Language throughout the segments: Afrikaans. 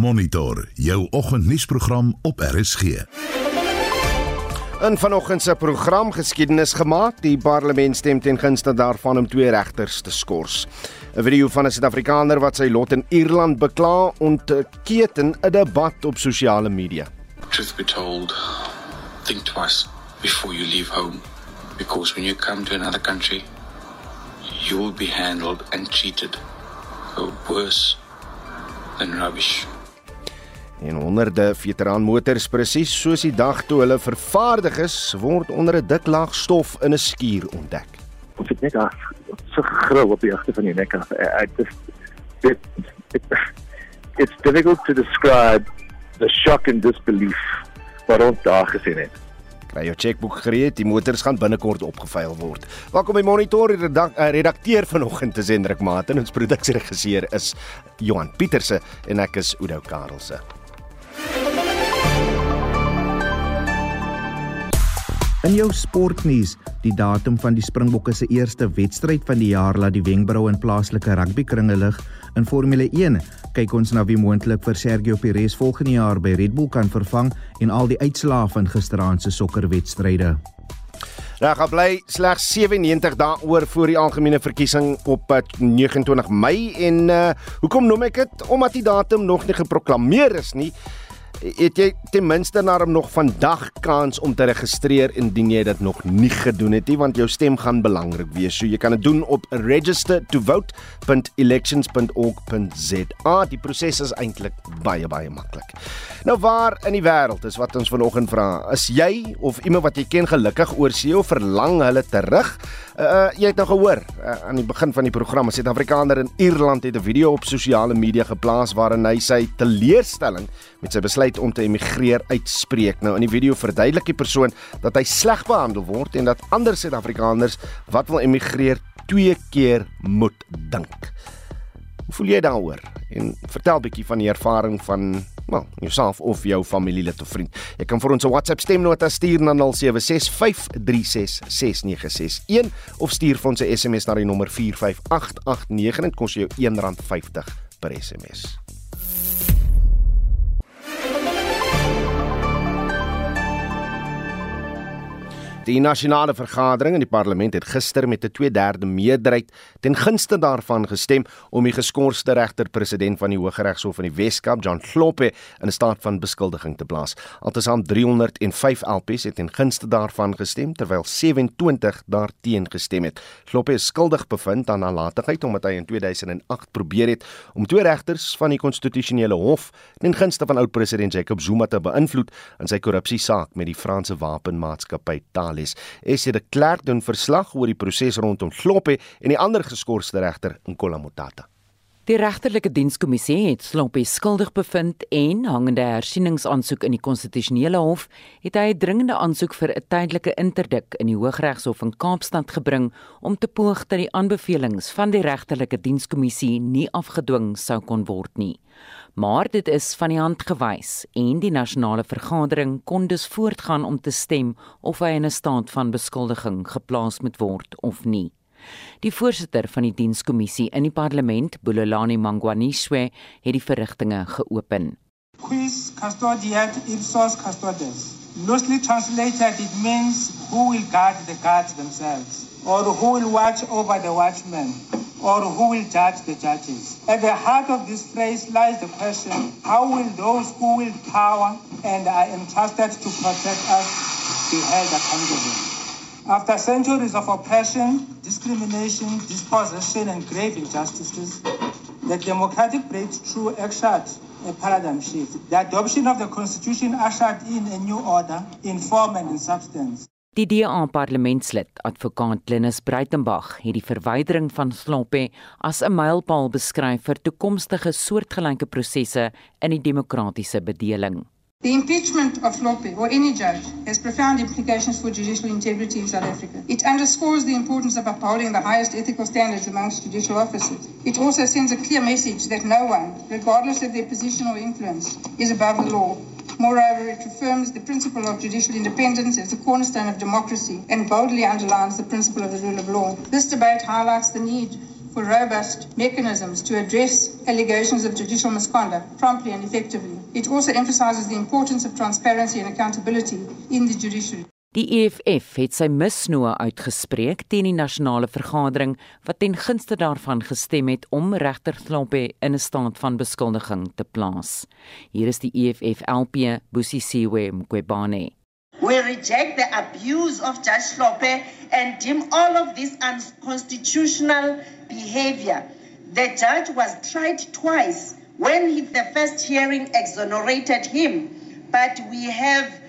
Monitor jou oggendnuusprogram op RSG. In vanoggend se program geskiedenis gemaak, die parlement stem ten gunste daarvan om twee regters te skors. 'n Video van 'n Suid-Afrikaner wat sy lot in Ierland bekla ontketen 'n debat op sosiale media. Truth be told, think twice before you leave home because when you come to another country, you will be handled and treated worse than rubbish. En honderde veteran motors presies soos die dag toe hulle vervaardig is, word onder 'n dik laag stof in 'n skuur ontdek. Ons het net af so grou op die agter van die nek af. I just it, it, it's difficult to describe the shock and disbelief wat ons daar gesien het. Kry jou chequeboek gereed, die motors gaan binnekort opgeveil word. Welkom by Monitor, die redak uh, redakteur vanoggend is Hendrik Maat en ons produksieregisseur is Johan Pieterse en ek is Oudo Karelse. In jou sportnuus, die datum van die Springbokke se eerste wedstryd van die jaar laat die wenkbrau in plaaslike rugbykringe lig. In Formule 1 kyk ons na wie moontlik vir Sergio Perez volgende jaar by Red Bull kan vervang en al die uitslae van gisteraand se sokkerwedstryde. Daar gaan bly slegs 97 dae oor voor die algemene verkiesing op 29 Mei en uh, hoekom noem ek dit omdat die datum nog nie geproklaameer is nie het jy ten minste na hom nog vandag kans om te registreer indien jy dit nog nie gedoen het nie want jou stem gaan belangrik wees. So jy kan dit doen op registertovote.elections.org.za. Die proses is eintlik baie baie maklik. Nou waar in die wêreld is wat ons vanoggend vra? Is jy of iemand wat jy ken gelukkig oor see of verlang hulle terug? Uh, jy het nou gehoor uh, aan die begin van die program, 'n Suid-Afrikaner in Ierland het 'n video op sosiale media geplaas waarin hy sy teleurstelling met sy besluit om te emigreer uitspreek. Nou in die video verduidelik die persoon dat hy sleg behandel word en dat ander Suid-Afrikaners wat wil emigreer twee keer moet dink. Hoe voel jy daaroor? En vertel bietjie van die ervaring van wel, jouself of jou familielid of vriend. Jy kan vir ons 'n WhatsApp stemnota stuur na 0765366961 of stuur vir ons 'n SMS na die nommer 45889 en dit kos jou R1.50 per SMS. Die nasionale vergadering in die parlement het gister met 'n 2/3 meerderheid ten gunste daarvan gestem om die geskorste regter-president van die Hooggeregshof in die Weskaap, John Kloppe, in 'n staat van beskuldiging te plaas. Altesaam 305 LPs het ten gunste daarvan gestem terwyl 27 daarteen gestem het. Kloppe is skuldig bevind aan nalatigheid omdat hy in 2008 probeer het om twee regters van die konstitusionele hof ten gunste van oud-president Jacob Zuma te beïnvloed in sy korrupsiesaak met die Franse wapenmaatskappy Thales. Journalies. Esie de Klerk doen verslag oor die proses rondom Sloppe en die ander geskorste regter in Kolamotata. Die regterlike dienskommissie het Sloppe skuldig bevind en hangende hersieningsaansoek in die konstitusionele hof het hy 'n dringende aansoek vir 'n tydelike interdik in die Hooggeregshof in Kaapstad gebring om te poog dat die aanbevelings van die regterlike dienskommissie nie afgedwing sou kon word nie maar dit is van die hand gewys en die nasionale vergadering kon dus voortgaan om te stem of hy in 'n staat van beskuldiging geplaas moet word of nie. Die voorsitter van die dienskommissie in die parlement, Bulelani Mangwaniswe, het die verrigtinge geopen. Quis custodiat ipsos custodes. Loosely translated it means who will guard the guards themselves or who will watch over the watchmen or who will judge the judges. At the heart of this phrase lies the question how will those who wield power and are entrusted to protect us be held accountable? After centuries of oppression, discrimination, dispossession, and grave injustices, the democratic breakthrough ushered a paradigm shift. The adoption of the Constitution ushered in a new order in form and in substance. Die DA parlementslid, advokaat Lenus Breitenberg, het die verwydering van Sloppe as 'n mylpaal beskryf vir toekomstige soortgelyke prosesse in die demokratiese bedeling. The impeachment of Sloppe or any judge has profound implications for judicial integrity in South Africa. It underscores the importance of upholding the highest ethical standards amongst judicial officers. It also sends a clear message that no one, regardless of their position or influence, is above the law Moreover, it affirms the principle of judicial independence as the cornerstone of democracy and boldly underlines the principle of the rule of law. This debate highlights the need for robust mechanisms to address allegations of judicial misconduct promptly and effectively. It also emphasizes the importance of transparency and accountability in the judiciary. Die EFF het sy misnoë uitgespreek teen die nasionale vergadering wat ten gunste daarvan gestem het om regter Thlompe in 'n staat van beskuldiging te plaas. Hier is die EFF LP Busisiwe Mqwebane. We reject the abuse of Judge Slope and deem all of this unconstitutional behavior. The judge was tried twice when he, the first hearing exonerated him, but we have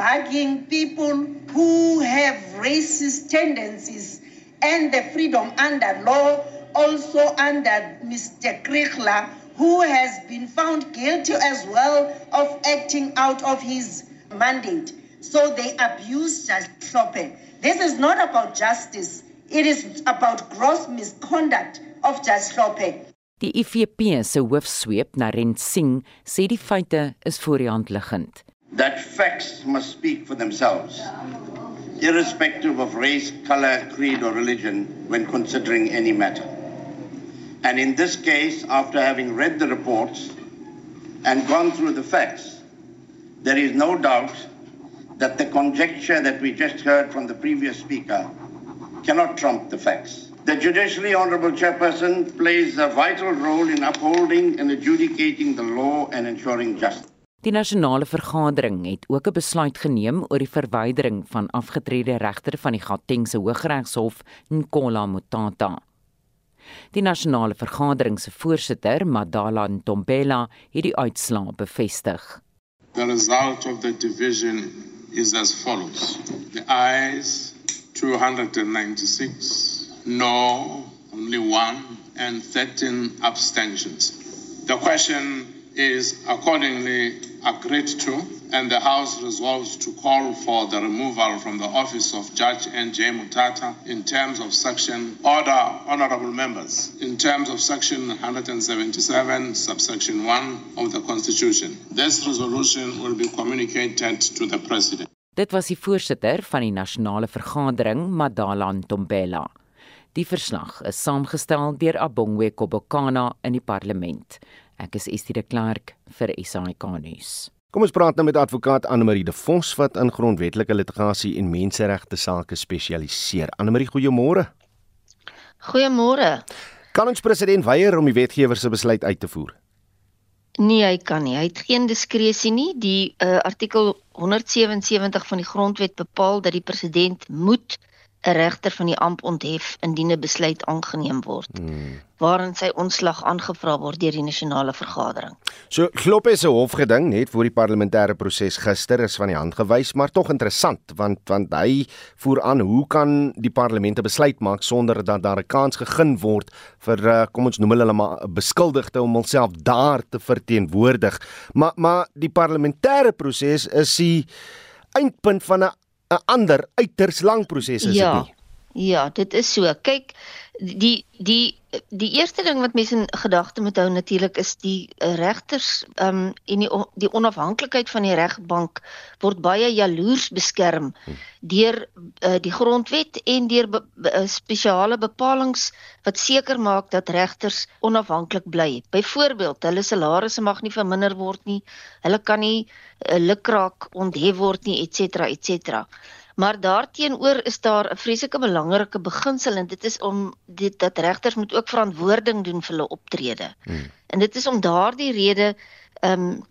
bugging people who have racist tendencies and the freedom under law, also under Mr. Krichler, who has been found guilty as well of acting out of his mandate. So they abuse Judge Kloppe. This is not about justice. It is about gross misconduct of Judge Kloppe. Die IFP se hoofsweep, Naren Singh, sê die feite is voor die hand liggend. That facts must speak for themselves, irrespective of race, color, creed or religion when considering any matter. And in this case, after having read the reports and gone through the facts, there is no doubt that the conjecture that we just heard from the previous speaker cannot trump the facts. The Judicially Honourable Chairperson plays a vital role in upholding and adjudicating the law and ensuring justice. Die nasionale vergadering het ook 'n besluit geneem oor die verwydering van afgetrede regter van die Gautengse Hooggeregshof, Nkola Motata. Die nasionale vergadering se voorsitter, Madala Ntombela, het die uitslaa bevestig. The result of the division is as follows. The ayes 296, no only 1 and 13 abstentions. The question is accordingly agreed to and the House resolves to call for the removal from the office of Judge N.J. Mutata in terms of section order honorable members in terms of section 177 subsection 1 of the constitution. This resolution will be communicated to the president. Dit was die voorsitter van die nasionale vergadering, Madala Ntombela. Die verslag is saamgestel deur Abongwe Kobokana in die parlement. Ek is Estie de Klerk vir SAK nuus. Kom ons praat nou met advokaat Anne-Marie De Vos wat in grondwetlike litigasie en menseregte sake spesialiseer. Anne-Marie, goeiemôre. Goeiemôre. Kan ons president weier om die wetgewer se besluit uit te voer? Nee, hy kan nie. Hy het geen diskresie nie. Die uh, artikel 177 van die grondwet bepaal dat die president moet 'n regter van die amp onthef indien 'n besluit aangeneem word hmm. waarin sy ontslag aangevra word deur die nasionale vergadering. So Kloppe se hofgeding net voor die parlementêre proses gister is van die hand gewys, maar tog interessant want want hy voer aan hoe kan die parlement 'n besluit maak sonder dat daar 'n kans gegee word vir uh, kom ons noem hulle maar beskuldigde om homself daar te verteenwoordig. Maar maar die parlementêre proses is die eindpunt van 'n 'n ander uiters lang proses is ja, dit nie. Ja, dit is so. Kyk, die die die eerste ding wat mense in gedagte moet hou natuurlik is die regters ehm um, en die die onafhanklikheid van die regbank word baie jaloers beskerm hm. deur uh, die grondwet en deur be, be, uh, spesiale bepalinge wat seker maak dat regters onafhanklik bly. Byvoorbeeld, hulle salarisse mag nie verminder word nie. Hulle kan nie uh, eh, lukraak onthef word nie, ens. ens. Maar daarteenoor is daar 'n vreeslike belangrike beginsel en dit is om dit dat regters moet ook verantwoording doen vir hulle optrede. Hmm. En dit is om daardie rede ehm um,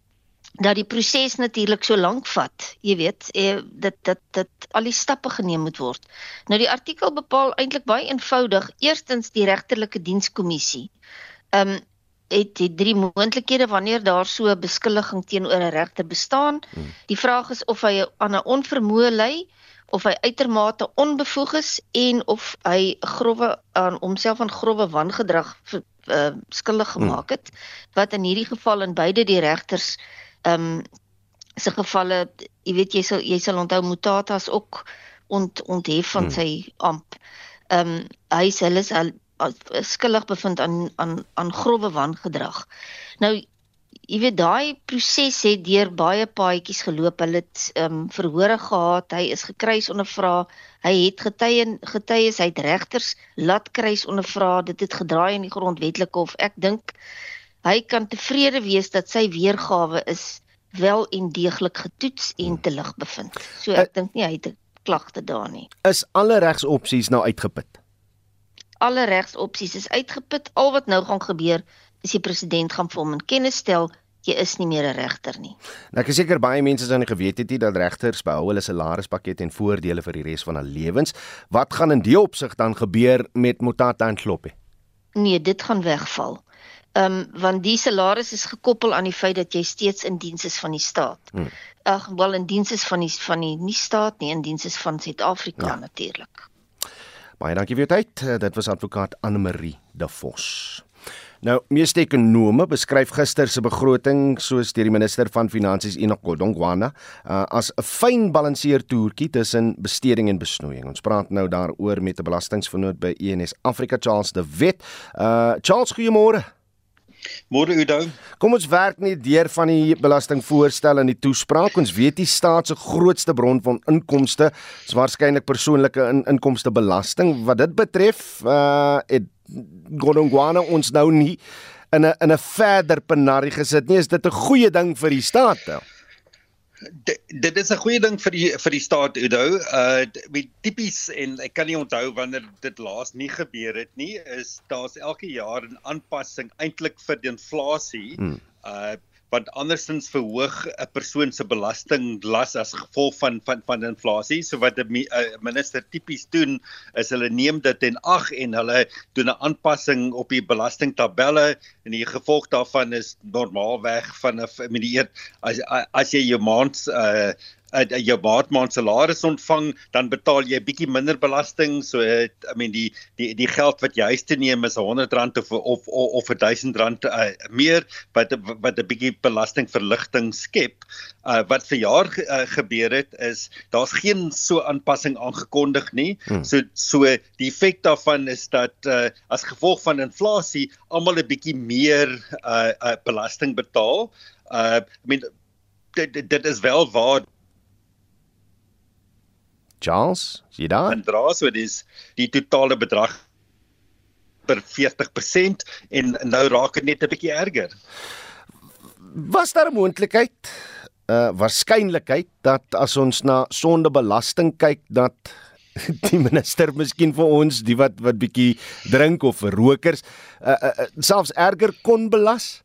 dat die proses natuurlik so lank vat. Jy weet, eh, dat dat dat al die stappe geneem moet word. Nou die artikel bepaal eintlik baie eenvoudig. Eerstens die regterlike dienskommissie. Ehm um, het die drie moontlikhede wanneer daar so 'n beskuldiging teenoor 'n regter bestaan. Hmm. Die vraag is of hy aan 'n onvermoë ly of hy uitermate onbevoeg is en of hy grove aan homself aan grove wangedrag uh, skuldig hmm. gemaak het wat in hierdie geval in beide die regters ehm um, se gevalle jy weet jy sal jy sal onthou mutatas ook ont onthef van hmm. sy amp. Ehm um, hy is hulle is skuldig bevind aan aan aan grove wangedrag. Nou jy weet daai proses het deur baie paadjies geloop. Hulle het ehm um, verhore gehad, hy is gekruis ondervra, hy het getuie getuies, hy het regters laat kruis ondervra, dit het gedraai in die grondwetlike hof. Ek dink hy kan tevrede wees dat sy weergawe is wel en deeglik getoets en te lig bevind. So ek dink nie hy het 'n klagte daar nie. Is alle regsopsies nou uitgeput? Alle regsopsies is uitgeput. Al wat nou gaan gebeur is die president gaan vir hom in kennis stel jy is nie meer 'n regter nie. Nou ek is seker baie mense sou nie geweet het nie dat regters behou hulle salarispakket en voordele vir die res van hulle lewens. Wat gaan in die opsig dan gebeur met Motata en Kloppie? Nee, dit gaan wegval. Ehm um, want die salaris is gekoppel aan die feit dat jy steeds in diens is van die staat. Hmm. Ag, hmm. wel in diens is van die van die nie staat nie, in diens is van Suid-Afrika ja. natuurlik. Baie dankie vir jou tyd. Dit was advokaat Anne Marie De Vos. Nou, meeste ekonome beskryf gister se begroting soos deur die minister van Finansies Enoch Godongwana uh, as 'n fyn balanseer toertjie tussen besteding en besnoeiing. Ons praat nou daaroor met 'n belastingvernoot by ENS Afrika Charles de Wet. Uh Charles, goeiemôre. Môre Udo. Kom ons werk net deur van die belastingvoorstel in die toespraak. Ons weet die staat se grootste bron van inkomste is waarskynlik persoonlike in, inkomste belasting. Wat dit betref, uh het Godongwana ons nou nie in 'n in 'n verder penarie gesit nie. Is dit 'n goeie ding vir die staat? D dit is 'n goeie ding vir die vir die staat Udo. Uh tipies en ek kan nie onthou wanneer dit laas nie gebeur het nie, is daar's elke jaar 'n aanpassing eintlik vir die inflasie. Hmm. Uh want andersins verhoog 'n persoon se belastinglas as gevolg van van van inflasie. So wat 'n minister tipies doen is hulle neem dit in ag en hulle doen 'n aanpassing op die belastingtabelle en die gevolg daarvan is normaalweg van 'n met die as as jy jou maand uh uh, jou maandmaand salaris ontvang, dan betaal jy 'n bietjie minder belasting. So uh, I mean die die die geld wat jy huis toe neem is R100 of of of R1000 uh, meer wat wat 'n bietjie belastingverligting skep. Uh, wat vir jaar uh, gebeur het is daar's geen so aanpassing aangekondig nie. Hmm. So so die effek daarvan is dat uh, as gevolg van inflasie almal 'n bietjie meer uh, uh, belasting betaal. Uh I mean dit dit is wel waar Charles, is jy daar? En dra so dis die totale bedrag per 40% en nou raak dit net 'n bietjie erger. Was daar 'n moontlikheid, 'n uh, waarskynlikheid dat as ons na sondebelasting kyk dat die minister miskien vir ons die wat wat bietjie drink of rokers uh, uh, selfs erger kon belas?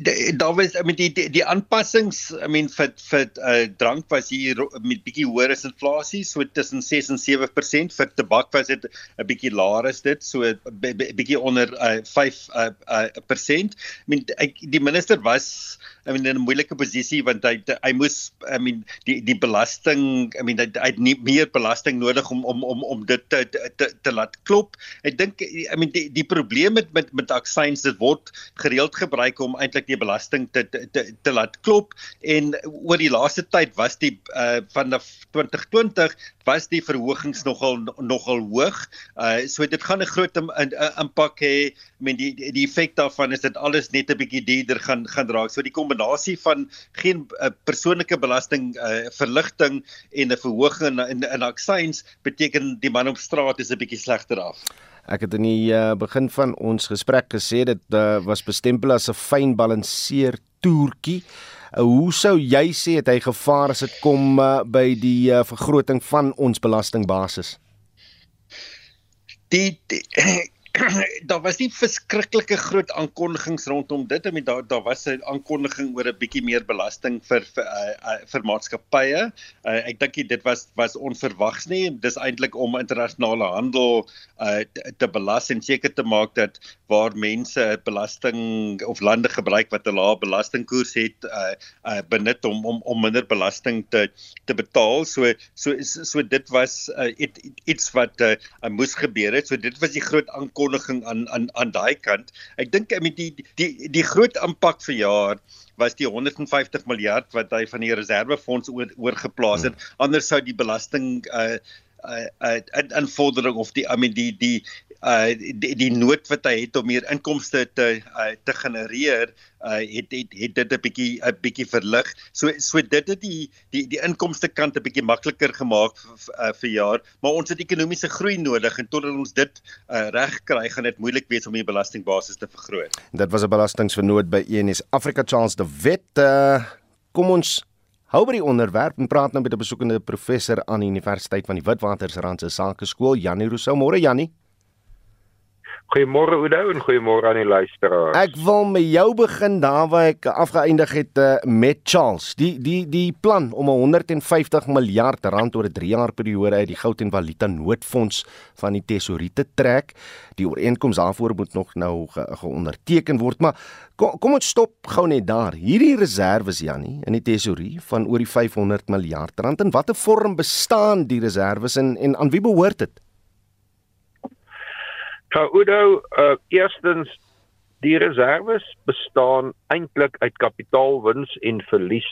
Daar was mean die die, die aanpassings I mean vir vir uh, drank was hier met bietjie hoër as inflasie so tussen 6 en 7% vir tabak was dit 'n bietjie laer as dit so bietjie onder uh, 5 uh, uh, persent I mean ek, die minister was I mean in 'n moeilike posisie want hy hy moes I mean die die belasting I mean hy, hy het nie meer belasting nodig om om om om dit te te, te laat klop. Ek dink I mean die die probleem met met met aksies dit word gereeld gebruik om eintlik die belasting te te te, te laat klop en oor die laaste tyd was die uh, van 2020 was die verhogings nogal nogal hoog. Uh so dit gaan 'n groot impak hê. I mean die die effek daarvan is dit alles net 'n bietjie duurder gaan gaan raak. So die kombinasie van geen uh, persoonlike belasting uh verligting en 'n verhoging in in aksies beteken die man op straat is 'n bietjie slegter af. Ek het in die uh, begin van ons gesprek gesê dit uh, was bestempel as 'n fyn balanseer toertjie. Uh, hoe sou jy sê het hy gevaar as dit kom uh, by die uh, vergroting van ons belastingbasis? Die, die daar was nie verskriklike groot aankondigings rondom dit. Meen daar daar was 'n aankondiging oor 'n bietjie meer belasting vir vir, uh, vir maatskappye. Uh, ek dink dit was was onverwags nie. Dis eintlik om internasionale handel uh, te, te belas en seker te maak dat waar mense belasting of lande gebruik wat 'n lae belastingkoers het, uh, uh, benut om om om minder belasting te te betaal. So so so dit was uh, iets wat uh, moes gebeur het. So dit was die groot aankondiging aankondiging aan aan aan daai kant. Ek dink met die die die groot impak vir jaar was die 150 miljard wat hy van die reservefonds oor, oorgeplaas het. Hmm. Anders sou die belasting uh uh uh invordering of die I mean die die uh die, die nood wat hy het om meer inkomste te uh, te genereer uh het het het dit 'n bietjie 'n bietjie verlig. So so dit het die die die inkomste kant 'n bietjie makliker gemaak uh, vir jaar, maar ons het ekonomiese groei nodig en totdat ons dit uh, reg kry, gaan dit moeilik wees om die belastingbasis te vergroot. Dit was 'n belastingvernoot by ENS Afrika Charles de Wet. Uh, kom ons hou by die onderwerp en praat nou met 'n besoekende professor aan die Universiteit van die Witwatersrand se Sakeskool, Janie Rousseau. Môre Janie. Goeiemôre Oudo en goeiemôre aan die luisteraars. Ek wil met jou begin daar waar ek afgeëindig het uh, met Charles. Die die die plan om 150 miljard rand oor 'n 3 jaar periode uit die goud en valuta noodfonds van die tesourier te trek. Die ooreenkoms daarvoor moet nog nou ge, geonderteken word, maar kom, kom ons stop gou net daar. Hierdie reserves Jannie in die tesourier van oor die 500 miljard rand en watter vorm bestaan die reserves en en aan wie behoort dit? Kaudo, uh eerstens die reserves bestaan eintlik uit kapitaalwins en verlies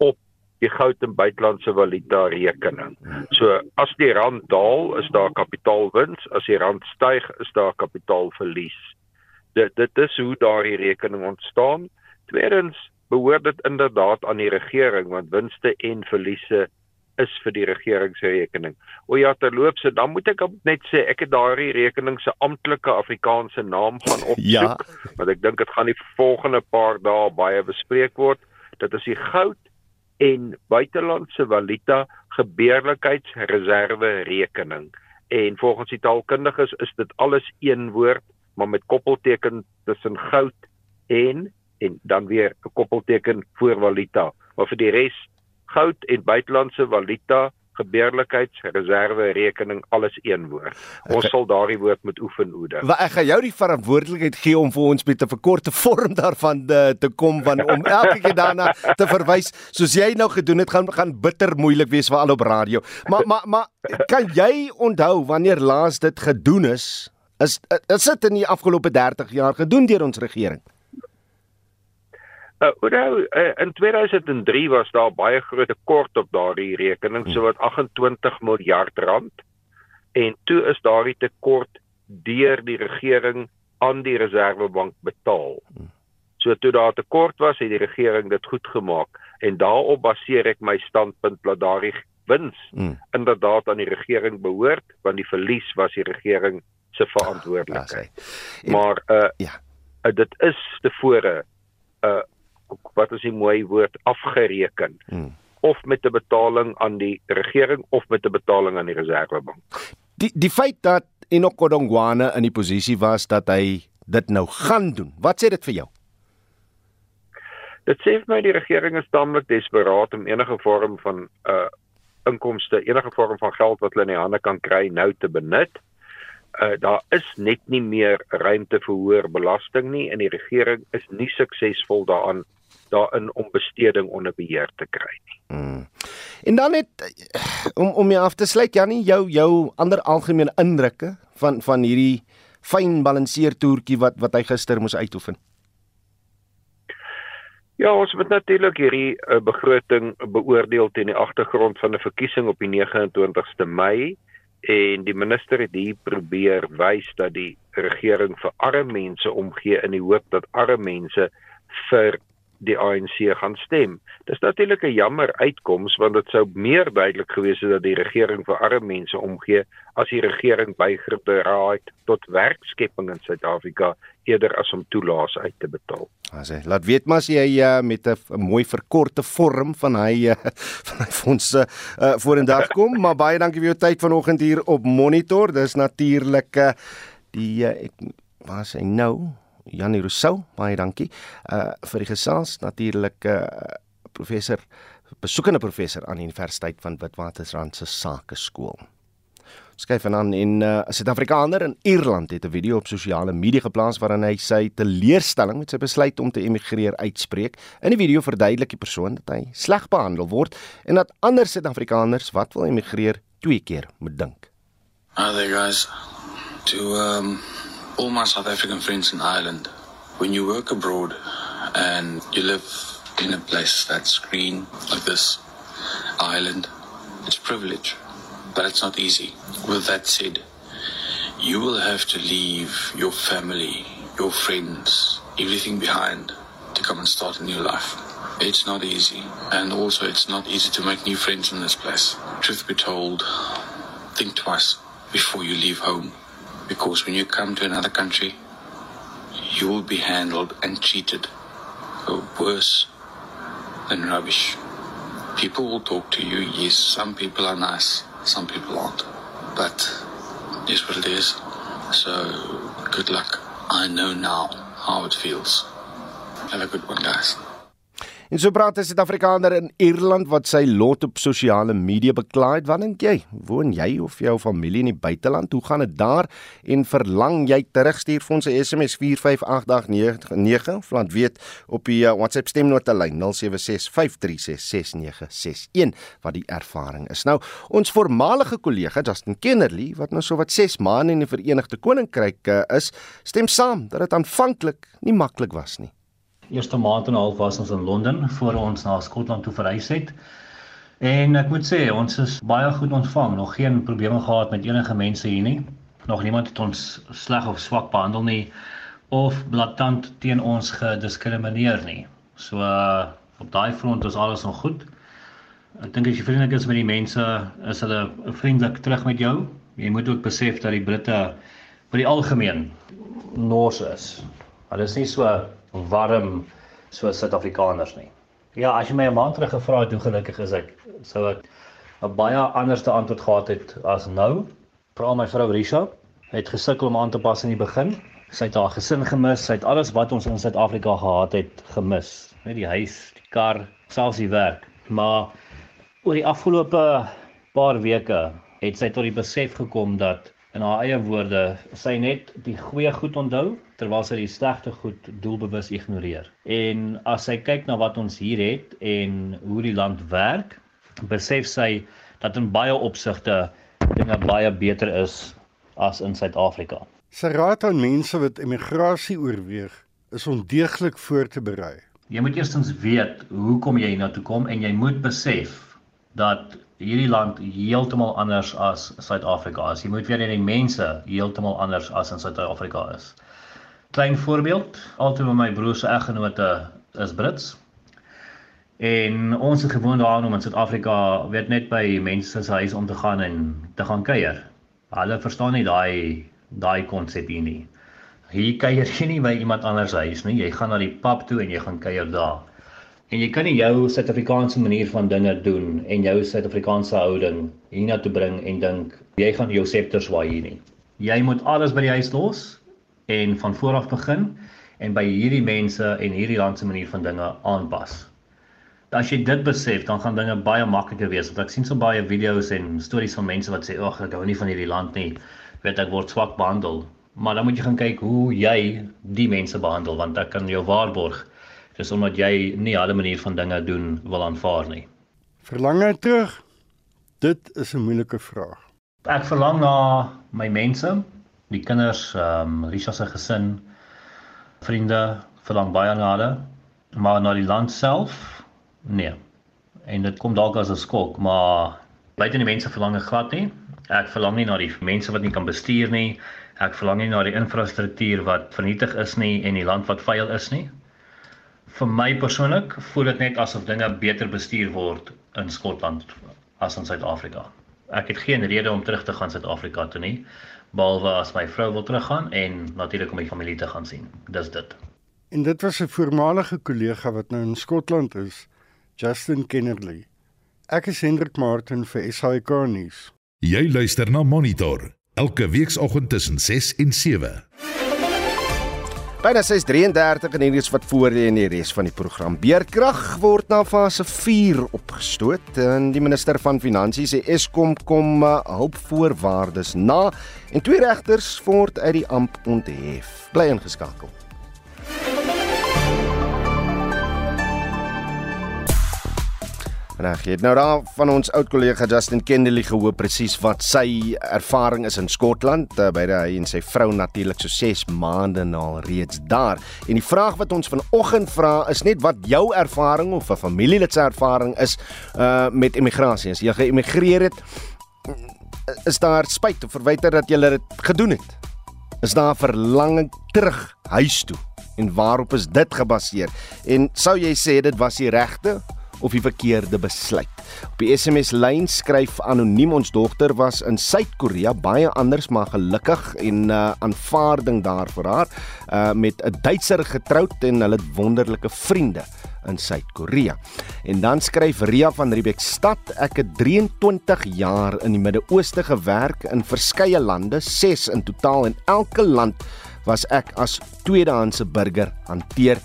op die goud en buitelandse valuta rekening. So as die rand daal, is daar kapitaalwins, as die rand styg, is daar kapitaalverlies. Dit dit is hoe daardie rekening ontstaan. Tweedens behoort dit inderdaad aan die regering want winste en verliese is vir die regering se rekening. O ja, terloops, dan moet ek net sê ek het daardie rekening se amptelike Afrikaanse naam gaan opsoek, ja. want ek dink dit gaan die volgende paar dae baie bespreek word. Dit is die goud en buitelandse valuta gebeurlikheidsreserve rekening. En volgens die taalkundiges is dit alles een woord, maar met koppelteken tussen goud en en dan weer 'n koppelteken voor valuta. Maar vir die res goud en buitelandse valuta gebeurlikheidsreserve rekening alles een woord. Ons sal daardie woord moet oefen oede. Wat ek gaan jou die verantwoordelikheid gee om vir ons met 'n verkorte vorm daarvan de, eh, te kom van om elke keer daarna te verwys soos jy nou gedoen het gaan gaan bitter moeilik wees vir al op radio. Maar maar maar kan jy onthou wanneer laas dit gedoen is? Is is dit in die afgelope 30 jaar gedoen deur ons regering? Uh, nou, uh, in 2003 was daar baie groot tekort op daardie rekening, so wat 28 miljard rand. En toe is daardie tekort deur die regering aan die Reserwebank betaal. Hmm. So toe daar tekort was, het die regering dit goed gemaak en daarop baseer ek my standpunt dat daardie wins hmm. inderdaad aan die regering behoort, want die verlies was die regering se verantwoordelikheid. Ja, maar uh ja, uh, dit is tevore uh wat is die mooi woord afgereken hmm. of met 'n betaling aan die regering of met 'n betaling aan die reservebank. Die die feit dat Enoch Godongwana in die posisie was dat hy dit nou gaan doen. Wat sê dit vir jou? Dit sê vir my die regering is tamelik desperaat om enige vorm van uh inkomste, enige vorm van geld wat hulle in die hande kan kry nou te benut uh, daar is net nie meer ruimte vir hoër belasting nie en die regering is nie suksesvol daaraan daarin om besteding onder beheer te kry nie. Hmm. En dan net eh, om om jy af te sluit Jannie jou jou ander algemene indrukke van van hierdie fyn balanseer toertjie wat wat hy gister moes uitoefen. Ja, ons moet natuurlik hierdie uh, begroting beoordeel teen die agtergrond van 'n verkiesing op die 29ste Mei en die minister het hier probeer wys dat die regering vir arme mense omgee in die hoop dat arme mense vir die ANC gaan stem. Dis natuurlik 'n jammer uitkoms want dit sou meer duidelik gewees het dat die regering vir arme mense omgee as die regering bygedra het tot werkskepping in Suid-Afrika eerder as om toelaas uit te betaal. As hy laat weet maar as jy uh, met 'n mooi verkorte vorm van hy uh, van hy fondse uh, voor in dag kom, maar baie dankie vir jou tyd vanoggend hier op Monitor. Dis natuurlik uh, die uh, ek waar hy nou? Janie Rousseau, baie dankie. Uh vir die gesels natuurlik uh professor besoekende professor aan die Universiteit van Witwatersrand se Sakeskool. Skryf aan in 'n uh, Suid-Afrikaner in Ierland het 'n video op sosiale media geplaas waarin hy sy teleurstelling met sy besluit om te emigreer uitspreek. In die video verduidelik die persoon dat hy sleg behandel word en dat ander Suid-Afrikaners wat wil emigreer twee keer moet dink. Hi there guys. To um all my South African friends in Ireland, when you work abroad and you live in a place that's green like this island, it's a privilege, but it's not easy. With that said, you will have to leave your family, your friends, everything behind to come and start a new life. It's not easy, and also it's not easy to make new friends in this place. Truth be told, think twice before you leave home, because when you come to another country, you will be handled and treated worse than rubbish. People will talk to you. Yes, some people are nice, some people aren't. But it's what it is. So, good luck. I know now how it feels. Have a good one, guys. En so praat 'n Suid-Afrikaner in Ierland wat sy lot op sosiale media beklaai. Wat dink jy? Woon jy of jou familie in die buiteland? Hoe gaan dit daar? En verlang jy terugstuur vir ons 'n SMS 45889 of laat weet op die uh, WhatsApp stemnota lyn 0765366961 wat die ervaring is. Nou, ons voormalige kollega Justin Kennerly wat nou so wat 6 maande in die Verenigde Koninkryk uh, is, stem saam dat dit aanvanklik nie maklik was nie eerste maand en 'n half was ons in Londen voor ons na Skotland toe verhuis het. En ek moet sê, ons is baie goed ontvang. Nog geen probleme gehad met enige mense hier nie. Nog niemand het ons sleg of swak behandel nie of blaatant teen ons gediskrimineer nie. So uh, op daai front is alles nog goed. Ek dink as jy vriendelik is met die mense, is hulle vriendelik terug met jou. Jy moet ook besef dat die Britte vir die algemeen nors is. Hulle is nie so warm soos Suid-Afrikaners nie. Ja, as jy my 'n maand terug gevra het hoe gelukkig is ek, sou ek 'n baie anderste antwoord gehad het as nou. Veral my vrou Risha het gesukkel om aan te pas in die begin. Sy het haar gesin gemis, sy het alles wat ons in Suid-Afrika gehad het gemis, net die huis, die kar, selfs die werk. Maar oor die afgelope paar weke het sy tot die besef gekom dat in haar eie woorde sy net die goeie goed onthou terwyl sy die slegte goed doelbewus ignoreer. En as sy kyk na wat ons hier het en hoe die land werk, besef sy dat in baie opsigte dinge baie beter is as in Suid-Afrika. Sy raad aan mense wat emigrasie oorweeg is om deeglik voor te berei. Jy moet eerstens weet hoekom jy hiernatoe kom en jy moet besef dat hierdie land heeltemal anders as Suid-Afrika is. Jy moet weet dat die mense heeltemal anders as in Suid-Afrika is. Klein voorbeeld, altyd met my broer se eggenote is Brits. En ons het gewoon daaraan om in Suid-Afrika weet net by mense se huis om te gaan en te gaan kuier. Hulle verstaan nie daai daai konsep hier nie. Hier kuier jy nie by iemand anders huis nie. Jy gaan na die pub toe en jy gaan kuier daar. En jy kan nie jou Suid-Afrikaanse manier van dinge doen en jou Suid-Afrikaanse houding hiernatoe bring en dink jy gaan jou septer swaai hier nie. Jy moet alles by die huis los en van voor af begin en by hierdie mense en hierdie land se manier van dinge aanpas. As jy dit besef, dan gaan dinge baie makliker wees. Want ek sien so baie video's en stories van mense wat sê, "Ag, ek hou nie van hierdie land nie. Weet ek word swak behandel." Maar dan moet jy gaan kyk hoe jy die mense behandel want ek kan jou waarborg dis omdat jy nie hulle manier van dinge doen wil aanvaar nie. Verlang jy terug? Dit is 'n moeilike vraag. Ek verlang na my mense, die kinders, ehm um, Risha se gesin, vriende, verlang baie na hulle, maar na die land self? Nee. En dit kom dalk as 'n skok, maar buite die mense verlang ek glad nie. Ek verlang nie na die mense wat nie kan bestuur nie. Ek verlang nie na die infrastruktuur wat vernietig is nie en die land wat vuil is nie vir my persoonlik voel dit net asof dinge beter bestuur word in Skotland as in Suid-Afrika. Ek het geen rede om terug te gaan Suid-Afrika toe nie, behalwe as my vrou wil teruggaan en natuurlik om my familie te gaan sien. Dis dit. En dit was 'n voormalige kollega wat nou in Skotland is, Justin Kennerly. Ek is Hendrik Martin vir SAK nuus. Jy luister na Monitor elke weekoggend tussen 6 en 7. Byna 6:33 en hierdie is wat voor lê in die res van die program. Beerkrag word na fase 4 opgestoot en die minister van Finansies sê Eskom kom uh, hulpvoorwaardes na en twee regters word uit die amp onthef. Bly ingeskakel. Reg, jy het nou daar van ons oud kollega Justin Kennerly gehoor presies wat sy ervaring is in Skotland, uh, by hy en sy vrou natuurlik so 6 maande na reeds daar. En die vraag wat ons vanoggend vra is net wat jou ervaring of 'n familielid se ervaring is uh met immigrasie. As jy geëmigreer het, is daar spyt of verwyte dat jy dit gedoen het? Is daar verlanging terug huis toe? En waarop is dit gebaseer? En sou jy sê dit was die regte of die verkeerde besluit? Op die SMS lyn skryf anoniem ons dogter was in Suid-Korea baie anders maar gelukkig en uh, aanvaarding daar vir haar uh, met 'n Duitser getroud en hulle het wonderlike vriende in Suid-Korea. En dan skryf Ria van Riebeeck stad, ek het 23 jaar in die Midde-Ooste gewerk in verskeie lande, 6 in totaal en elke land was ek as tweedehandse burger hanteer.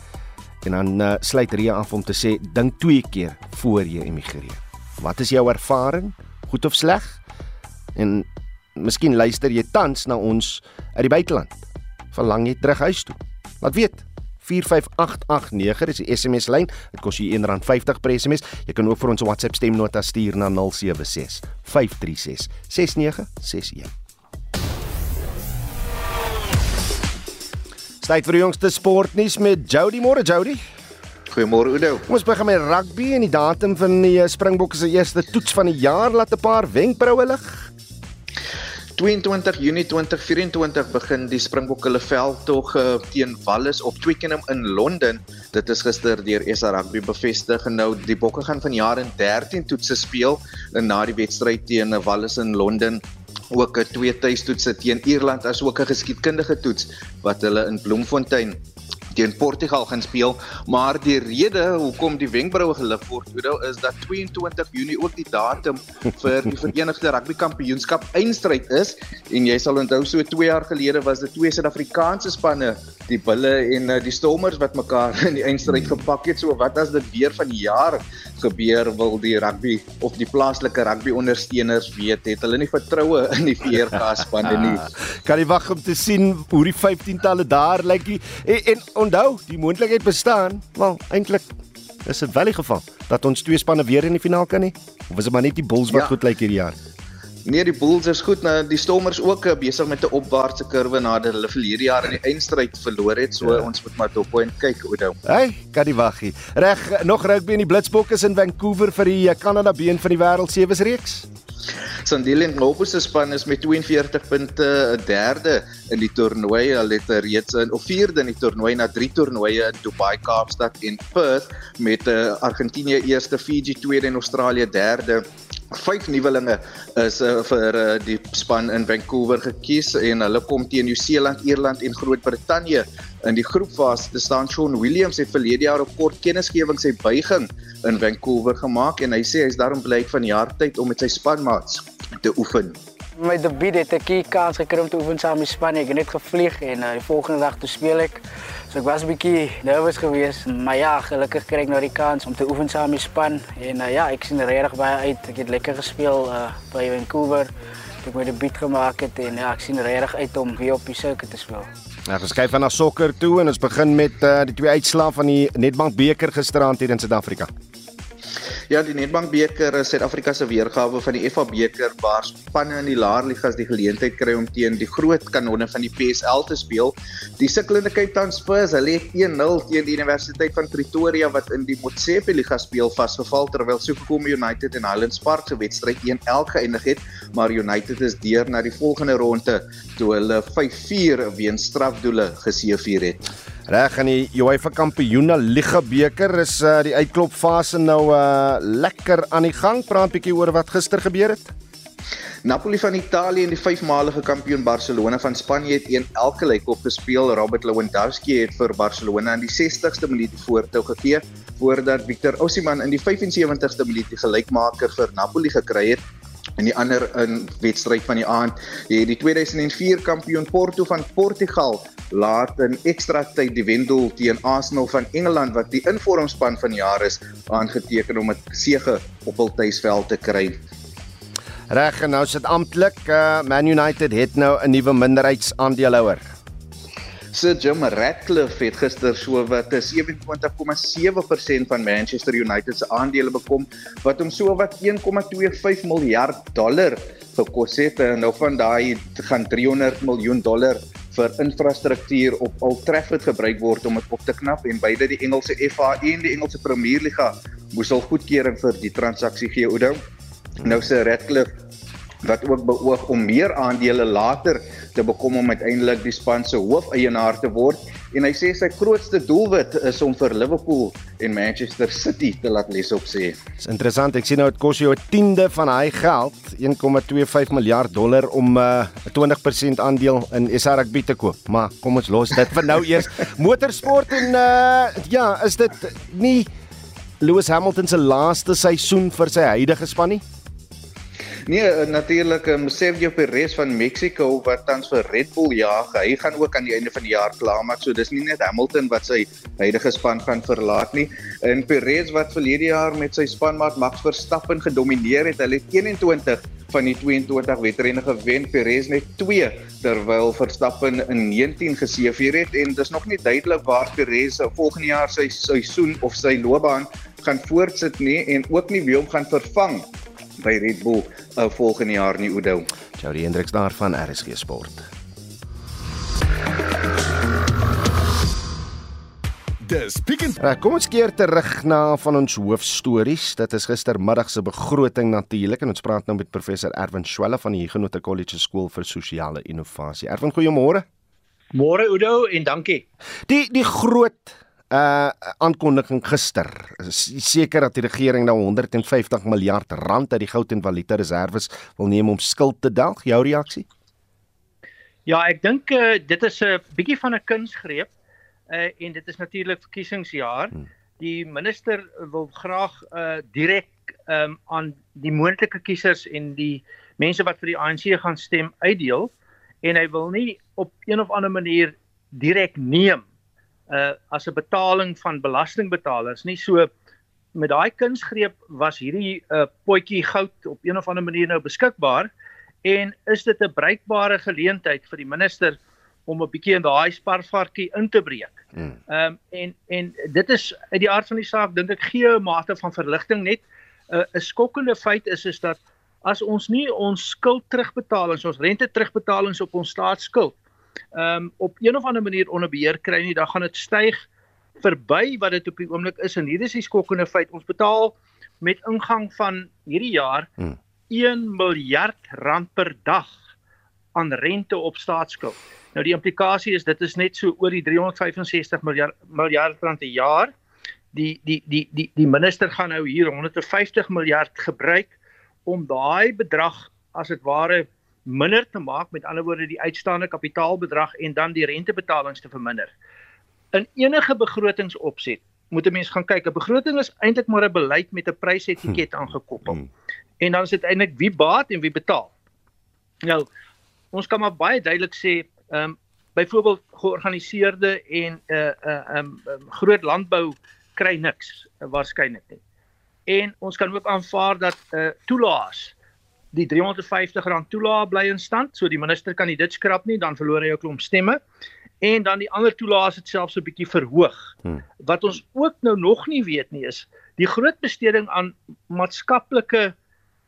En dan uh, sluit Ria af om te sê dink twee keer voor jy emigreer. Wat is jou ervaring? Goed of sleg? En miskien luister jy tans na ons uit die buiteland. Verlang jy terug huis toe? Laat weet. 45889 is die SMS lyn. Dit kos jou R1.50 per SMS. Jy kan ook vir ons 'n WhatsApp stemnota stuur na 076 536 6961. Tyd vir die jongste sportnuus met Jody Moore Jody. Goeiemôre Oudo. Ons begin met rugby en die datum van die Springbokke se eerste toets van die jaar laat 'n paar wenkbroue lig. 22 Junie 2024 begin die Springbokke hulle veldtog uh, teen Wallis op Twickenham in Londen. Dit is gister deur SA Rugby bevestig en nou die Bokke gaan vanjaar in 13 toetse speel en na die wedstryd teen Wallis in Londen ook 'n twee tuistoetse teen Ierland as ook 'n geskiedkundige toets wat hulle in Bloemfontein teen Portugal gaan speel, maar die rede hoekom die wenkbroue gelig word, Oudo, is dat 22 Junie ook die datum vir die Verenigde Rugby Kampioenskap eindstryd is. En jy sal onthou so 2 jaar gelede was dit twee Suid-Afrikaanse spanne, die Bulle en uh, die Stormers wat mekaar in die eindstryd gepak het. So wat as dit weer van die jaar gebeur wil die rugby of die plaaslike rugby ondersteuners weet het hulle nie vertroue in die VRK spanne nie. kan jy wag om te sien hoe die 15talle daar lyk en, en onthou, die moontlikheid bestaan. Wel, eintlik is dit wel die geval dat ons twee spanne weer in die finaal kan hê. Of is dit maar net die Bulls wat ja. goed lyk hierdie jaar? Nee, die Bulls is goed. Nou die Stormers ook eh, besig met 'n opwaartse kurwe nadat hulle verlede jaar in die eindstryd verloor het. So ja. ons moet maar dop en kyk hoe dit. Hey, kan die waggie. Reg, nog rugby in die Blitsbokke in Vancouver vir die Kanada eh, been van die wêreld sewe reeks. Sandile en Globo se span is met 42 punte 'n derde in die toernooi. Hulle het reeds in of vierde in die toernooi na drie toernooie in Dubai, Kaapstad en Perth met Argentinië eerste, Fiji tweede en Australië derde. Vyf nuwelinge is uh, vir uh, die span in Vancouver gekies en hulle kom teen Nieu-Seeland, Ierland en Groot-Brittanje in die groepfase. Te staan Sean Williams het verlede jaar op kort kennisgewing sy buiging in Vancouver gemaak en hy sê hy's daarom bly van jaar tyd om met sy spanmaats te oefen. My debuut het ek kans gekry om te oefen saam met span. Ek het net gevlieg en uh, die volgende dag toe speel ek. So ek was 'n bietjie nervus geweest, maar ja, gelukkig kry ek nou die kans om te oefen saam met span en uh, ja, ek sien regtig baie uit. Ek het lekker gespeel uh, by Vancouver. Ek het my debuut gemaak het en ja, ek sien regtig uit om weer op die sirkus te speel. Ja, ons kyk van na sokker toe en ons begin met uh, die twee uitslae van die Nedbank beker gisteraand hier in Suid-Afrika. Ja, die Nedbank beker is Suid-Afrika se weergawe van die FA beker waar spanne in die laer ligas die geleentheid kry om teen die groot kanonne van die PSL te speel. Die sukkelende Cape Town Spurs, hulle het 1-0 teen die Universiteit van Pretoria wat in die Motsepe liga speel vasgeval terwyl Sekhukhune United en Highlands Park se wedstryd 1-1 geëindig het, maar United is deur na die volgende ronde toe hulle 5-4 weens strafdoele geseëvier het. Reg aan die UEFA Kampioene Liga beker is uh, die uitklopfase nou uh, lekker aan die gang. Praat bietjie oor wat gister gebeur het. Napoli van Italië en die vyfmalige kampioen Barcelona van Spanje het een elke lyk op gespeel. Robert Lewandowski het vir Barcelona in die 60ste minuut voortou gegee voordat Victor Osimhen in die 75ste minuut die gelykmaker vir Napoli gekry het in die ander in wedstryd van die aand het die 2004 kampioen Porto van Portugal laat in ekstra tyd die wendoel teen Arsenal van Engeland wat die informspan van die jaar is aangeteken om 'n sege op hul tuisveld te kry. Reg en nou sit amptelik uh, Man United het nou 'n nuwe minderheidsaandeelhouer. Sir Jim Ratcliffe het gister so wat 27,7% van Manchester United se aandele bekom wat hom so wat 1,25 miljard dollar gekos het en nou van daai gaan 300 miljoen dollar vir infrastruktuur op Old Trafford gebruik word om dit op te knap en beide die Engelse FA en die Engelse Premier Liga moes al goedkeuring vir die transaksie gee. Nou sê Ratcliffe wat ook beoog om meer aandele later te bekom om uiteindelik die span se hoof-eienaar te word en hy sê sy grootste doelwit is om vir Liverpool en Manchester City te laat les op sê. Dis interessant, ek sien nou dit kos jou 'n tiende van hy geld, 1,25 miljard dollar om 'n uh, 20% aandeel in SA Rugby te koop. Maar kom ons los dit vir nou eers. Motorsport en uh ja, is dit nie Lewis Hamilton se laaste seisoen vir sy huidige span nie? Nee, eh, natuurlik um, Sergio Perez van Mexico wat tans vir Red Bull jaag. Hy gaan ook aan die einde van die jaar klaarmaak. So dis nie net Hamilton wat sy huidige span gaan verlaat nie. En Perez wat verlede jaar met sy spanmaat Max Verstappen gedomeineer het. Hulle het 21 van die 22 wedrenne gewen. Perez net 2 terwyl Verstappen in 19 geseëvier het en dis nog nie duidelik waar Perez volgende jaar sy seisoen of sy loopbaan gaan voortsit nie en ook nie wie hom gaan vervang by Red Bull uh, volgende jaar nie Oudo. Jody Hendriks daar van RSG Sport. Dis Pickens. Uh, kom ons keer terug na van ons hoofstories. Dit is gistermiddag se begroting natuurlik en ons praat nou met professor Erwin Swelle van die Huguenot College School vir Sosiale Innovasie. Erwin, goeiemôre. Môre Oudo en dankie. Die die groot uh aankondiging gister. Seker dat die regering nou 150 miljard rand uit die goud en valuta reserves wil neem om skuld te delg. Jou reaksie? Ja, ek dink uh, dit is 'n bietjie van 'n kunsgreep. Uh en dit is natuurlik verkiesingsjaar. Hmm. Die minister wil graag uh direk um aan die moontlike kiesers en die mense wat vir die ANC gaan stem uitdeel en hy wil nie op een of ander manier direk neem uh as 'n betaling van belastingbetalers nie so met daai kunsgreep was hierdie uh, potjie goud op een of ander manier nou beskikbaar en is dit 'n bruikbare geleentheid vir die minister om 'n bietjie in daai sparvarkie in te breek. Ehm um, en en dit is uit die aard van die saak dink ek gee 'n mate van verligting net 'n uh, 'n skokkende feit is is dat as ons nie ons skuld terugbetalings, ons rente terugbetalings op ons staatsskuld ehm um, op een of ander manier onder beheer kry nie, dan gaan dit styg verby wat dit op die oomblik is en hier is die skokkende feit ons betaal met ingang van hierdie jaar hmm. 1 miljard rand per dag aan rente op staatsskuld. Nou die implikasie is dit is net so oor die 365 miljard miljard rand per jaar. Die die die die die minister gaan nou hier 150 miljard gebruik om daai bedrag as dit ware minder te maak, met ander woorde die uitstaande kapitaalbedrag en dan die rentebetalings te verminder. In enige begrotingsopset moet 'n mens gaan kyk. 'n Begroting is eintlik maar 'n beleid met 'n prysetiket aangekoppel. Hmm. En dan is dit eintlik wie baat en wie betaal. Nou, ons kan maar baie duidelik sê, ehm um, byvoorbeeld georganiseerde en 'n uh, 'n uh, um, um, groot landbou kry niks uh, waarskynlik nie. En ons kan ook aanvaar dat 'n uh, toelaas die 350 rand toelaag bly in stand, so die minister kan nie dit skrap nie, dan verloor hy 'n klomp stemme. En dan die ander toelaas het selfs 'n bietjie verhoog. Hmm. Wat ons ook nou nog nie weet nie is die groot besteding aan maatskaplike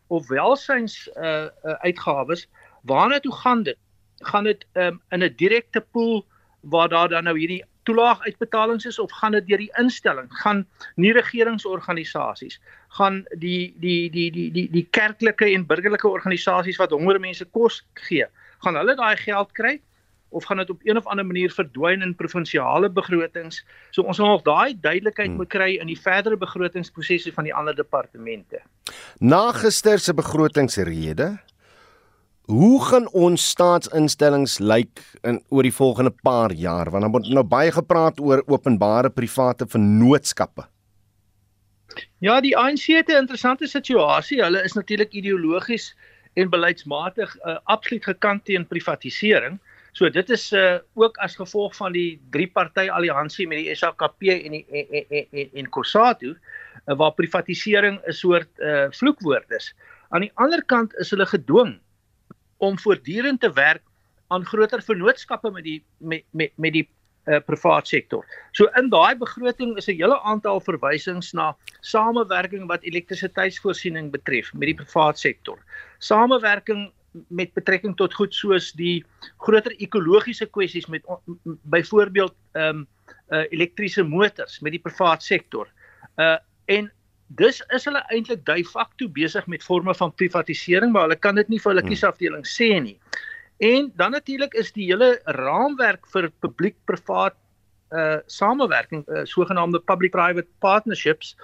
of welsyns uh, uh uitgawes, waarna toe gaan dit? Gaan dit um, in 'n direkte pool waar daar dan nou hierdie toelaaguitbetalings is of gaan dit deur die instelling gaan nie regeringsorganisasies gaan die die die die die die kerklike en burgerlike organisasies wat honger mense kos gee gaan hulle daai geld kry of gaan dit op een of ander manier verdwyn in provinsiale begrotings so ons moet nog daai duidelikheid hmm. moet kry in die verdere begrotingsprosesse van die ander departemente na gister se begrotingsrede Hoe gaan ons staatsinstellings lyk in oor die volgende paar jaar? Want dan word nou baie gepraat oor openbare private vennootskappe. Ja, die ANC het 'n interessante situasie. Hulle is natuurlik ideologies en beleidsmatig uh, absoluut gekant teen privatisering. So dit is uh, ook as gevolg van die drie party alliansie met die SAKP en die en en en, en COSATU uh, waar privatisering 'n soort uh, vloekwoord is. Aan die ander kant is hulle gedwing om voortdurend te werk aan groter vennootskappe met die met met met die uh, privaat sektor. So in daai begroting is 'n hele aantal verwysings na samewerking wat elektrisiteitsvoorsiening betref met die privaat sektor. Samewerking met betrekking tot goed soos die groter ekologiese kwessies met byvoorbeeld ehm um, uh, elektriese motors met die privaat sektor. Uh en dus is hulle eintlik de facto besig met forme van privatisering, maar hulle kan dit nie vir hulle Hmm. kiesafdeling sê nie. En dan natuurlik is die hele raamwerk vir publiek-privaat uh samewerking, uh, sogenaamde public-private partnerships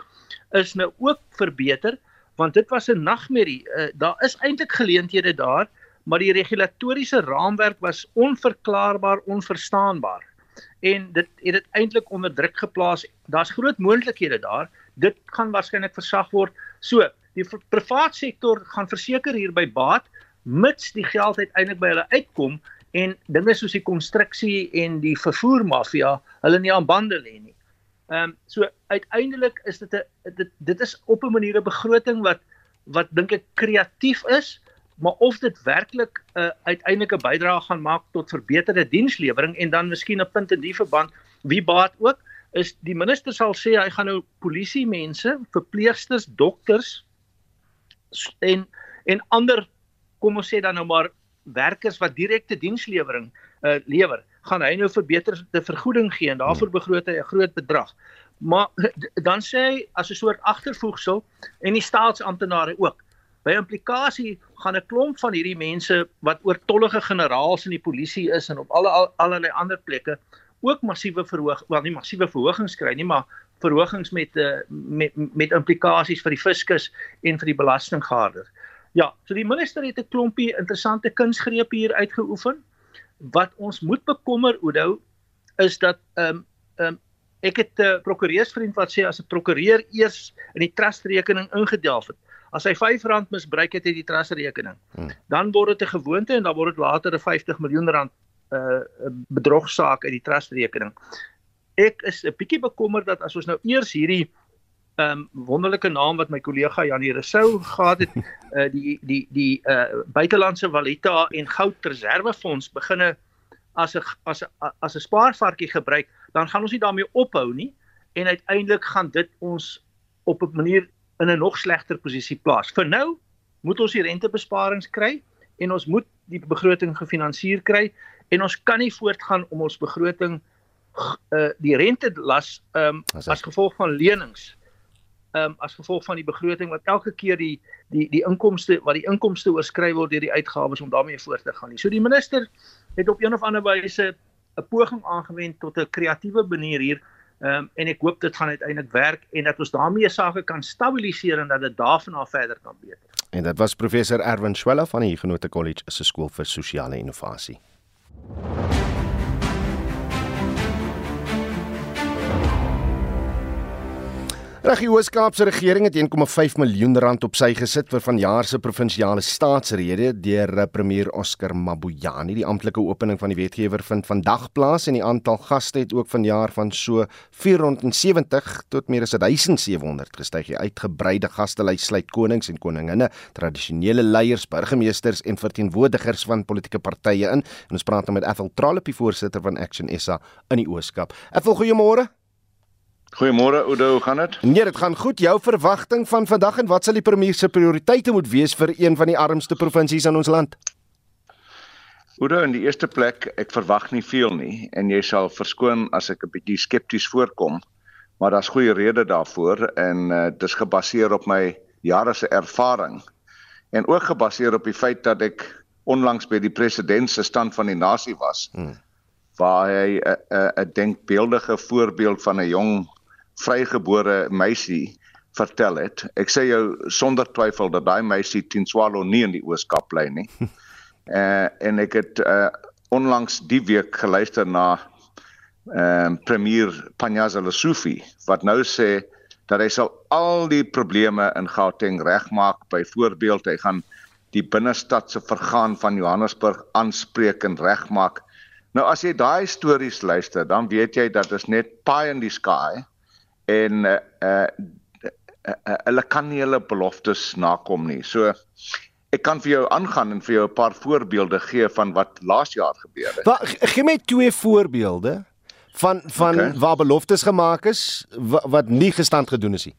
is nou ook verbeter want dit was 'n nagmerrie. Uh, daar is eintlik geleenthede daar, maar die regulatoriese raamwerk was onverklaarbaar, onverstaanbaar. En dit het dit eintlik onder druk geplaas. Daar's groot moontlikhede daar. Dit gaan waarskynlik versag word. So, die privaat sektor gaan verseker hierby baat mits die geld uiteindelik by hulle uitkom en dinge soos die konstruksie en die vervoer mafia hulle nie aan bande lê nie. Ehm um, so uiteindelik is dit 'n dit dit is op 'n manier 'n begroting wat wat dink ek kreatief is, maar of dit werklik 'n uh, uiteindelike bydrae gaan maak tot verbeterde dienslewering en dan miskien 'n punt in die verband wie baat ook is die minister sal sê hy gaan nou polisie mense, verpleegsters, dokters en en ander kom ons sê dan nou maar werkers wat direkte dienslewering uh, lewer, gaan hy nou verbeterde vergoeding gee en daarvoor begroot hy 'n groot bedrag. Maar dan sê hy as 'n soort agtervoegsel en die staatsamptenare ook. By implikasie gaan 'n klomp van hierdie mense wat oortollige generaals in die polisie is en op alle al, allerlei ander plekke ook massiewe verhoog, wel nie massiewe verhogings kry nie, maar verhogings met uh, met met implikasies vir die fiskus en vir die belastinggaarder. Ja, so die minister het 'n klompie interessante kunsgrepe hier uitgeoefen. Wat ons moet bekommer Oudo is dat ehm um, ehm um, ek het 'n uh, prokureursvriend wat sê as 'n prokureur eers in die trustrekening ingedelf het, as hy R5 misbruik het uit die trustrekening, Hmm. dan word dit 'n gewoonte en dan word dit later 'n 50 miljoen rand uh bedrogsaak uit die trustrekening. Ek is 'n bietjie bekommerd dat as ons nou eers hierdie ehm um, wonderlike naam wat my kollega Janie Rousseau gehad het, uh die die die uh buitelandse valuta en goudreservefonds beginne as 'n as 'n as 'n spaarvarkie gebruik, dan gaan ons nie daarmee ophou nie en uiteindelik gaan dit ons op 'n manier in 'n nog slegter posisie plaas. Vir nou moet ons die rentebesparings kry en ons moet die begroting gefinansier kry en ons kan nie voortgaan om ons begroting uh die rentelas ehm um, as gevolg van lenings um, as gevolg van die begroting wat elke keer die die die inkomste wat die inkomste oorskry word deur die uitgawes om daarmee voort te gaan nie. So die minister het op een of ander wyse 'n poging aangewend tot 'n kreatiewe manier hier um, en ek hoop dit gaan uiteindelik werk en dat ons daarmee sake kan stabiliseer en dat dit daarvan af verder kan beter. En dit was professor Erwin Swela van die Huguenot College se skool vir sosiale innovasie. Reg die Oos-Kaapse regering het 1,5 miljoen rand op sy gesit vir vanjaar se provinsiale staatsrede deur eh, premier Oscar Mabuyane. Die amptelike opening van die wetgewer vind vandag plaas en die aantal gaste het ook vanjaar van so 470 tot meer as 1700 gestyg. Die uitgebreide gastelys sluit konings en koninginne, tradisionele leiers, burgemeesters en verteenwoordigers van politieke partye in. En ons praat nou met Ethel Trollop, die voorsitter van Action SA in die Oos-Kaap. Ethel, goeiemôre. Goeiemôre Oudo, hoe gaan dit? Nee, dit gaan goed. Jou verwagting van vandag en wat sal die premier se prioriteite moet wees vir een van die armste provinsies in ons land? Oudo, in die eerste plek, ek verwag nie veel nie en jy sal verskoon as ek 'n bietjie skepties voorkom, maar daar's goeie redes daarvoor en uh, dis gebaseer op my jare se ervaring en ook gebaseer op die feit dat ek onlangs by die president se stand van die nasie was. Hmm. waar hy 'n 'n 'n denkbeeldige voorbeeld van 'n jong vrygebore meisie vertel het. Ek sê jou sonder twyfel dat daai meisie Tinswalo nie in die Ooskaap bly nie. uh en ek het uh onlangs die week geluister na ehm uh, premier Panyaza Lesufi wat nou sê dat hy sal al die probleme in Gauteng regmaak. Byvoorbeeld, hy gaan die binnestad se vergaan van Johannesburg aanspreek en regmaak. Nou as jy daai stories luister, dan weet jy dat dit net pie in die sky en uh, uh, uh, uh hulle kan nie hulle beloftes nakom nie. So ek kan vir jou aangaan en vir jou 'n paar voorbeelde gee van wat laas jaar gebeur het. Wat gee my twee voorbeelde van van okay. Waar beloftes gemaak is wat, wat nie gestand gedoen is nie.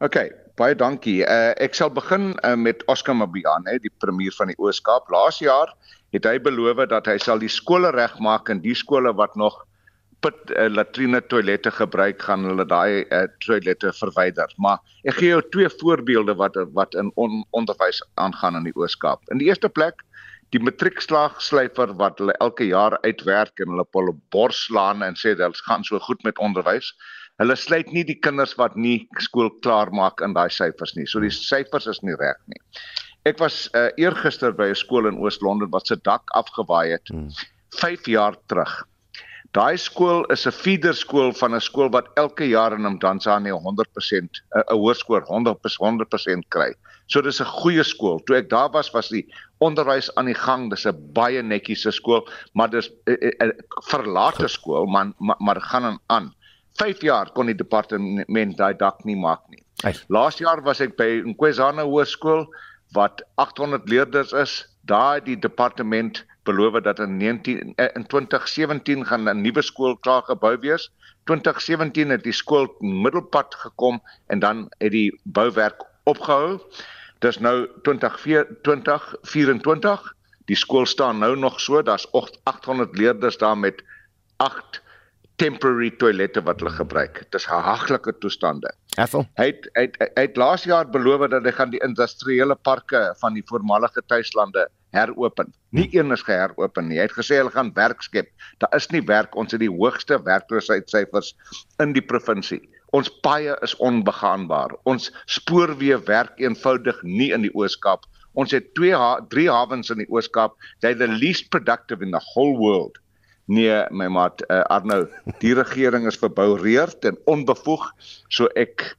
OK, baie dankie. Uh ek sal begin uh, met Oscar Mabuyane, die premier van die Oos-Kaap. Laas jaar het hy beloof dat hy sal die skole regmaak en die skole wat nog put uh, latrine toilette gebruik, gaan hulle daai uh, toilette verwyder. Maar ek gee jou twee voorbeelde wat wat in on, onderwys aangaan in die Oos-Kaap. In die eerste plek die matriekslaagslyfer wat hulle elke jaar uitwerk en hulle op hulle bors slaan en sê dit gaan so goed met onderwys. Hulle sluit nie die kinders wat nie skool klaar maak in daai syfers nie. So die syfers is nie reg nie. Ek was uh, eergister by 'n skool in Oos-London wat se dak afgewaai het. 5 hmm. jaar terug. Daai skool is 'n feeder skool van 'n skool wat elke jaar in Tanzanië 100% 'n hoërskool 100% 100% kry. So dis 'n goeie skool. Toe ek daar was, was die onderwys aan die gang. Dis 'n baie netjiese skool, maar dis 'n verlate skool, maar maar, maar gaan aan. 5 jaar kon die departement daai dak nie maak nie. Laas jaar was ek by Nkwezana Hoërskool wat 800 leerders is. Daar die departement beloof dat in 19 eh, in 2017 gaan 'n nuwe skool klaar gebou wees. 2017 het die skool middelpad gekom en dan het die bouwerk opgehou. Dis nou 2024 24. Die skool staan nou nog so, daar's 800 leerders daar met 8 temporary toilette wat hulle gebruik. Dit is haglike toestande. Ethel. Hy het hy het, hy het laas jaar beloof dat hy gaan die industriële parke van die voormalige tuislande heropen. Nie een is geheropen nie. Hy het gesê hulle gaan werk skep. Daar is nie werk. Ons het die hoogste werkloosheidsyfers in die provinsie. Ons paaie is onbegaanbaar. Ons spoorweë werk eenvoudig nie in die Oos-Kaap. Ons het 2 ha drie hawens in die Oos-Kaap. They're the least productive in the whole world. Nee, my maat uh, Arnou, die regering is verboureerd en onbevoeg, so ek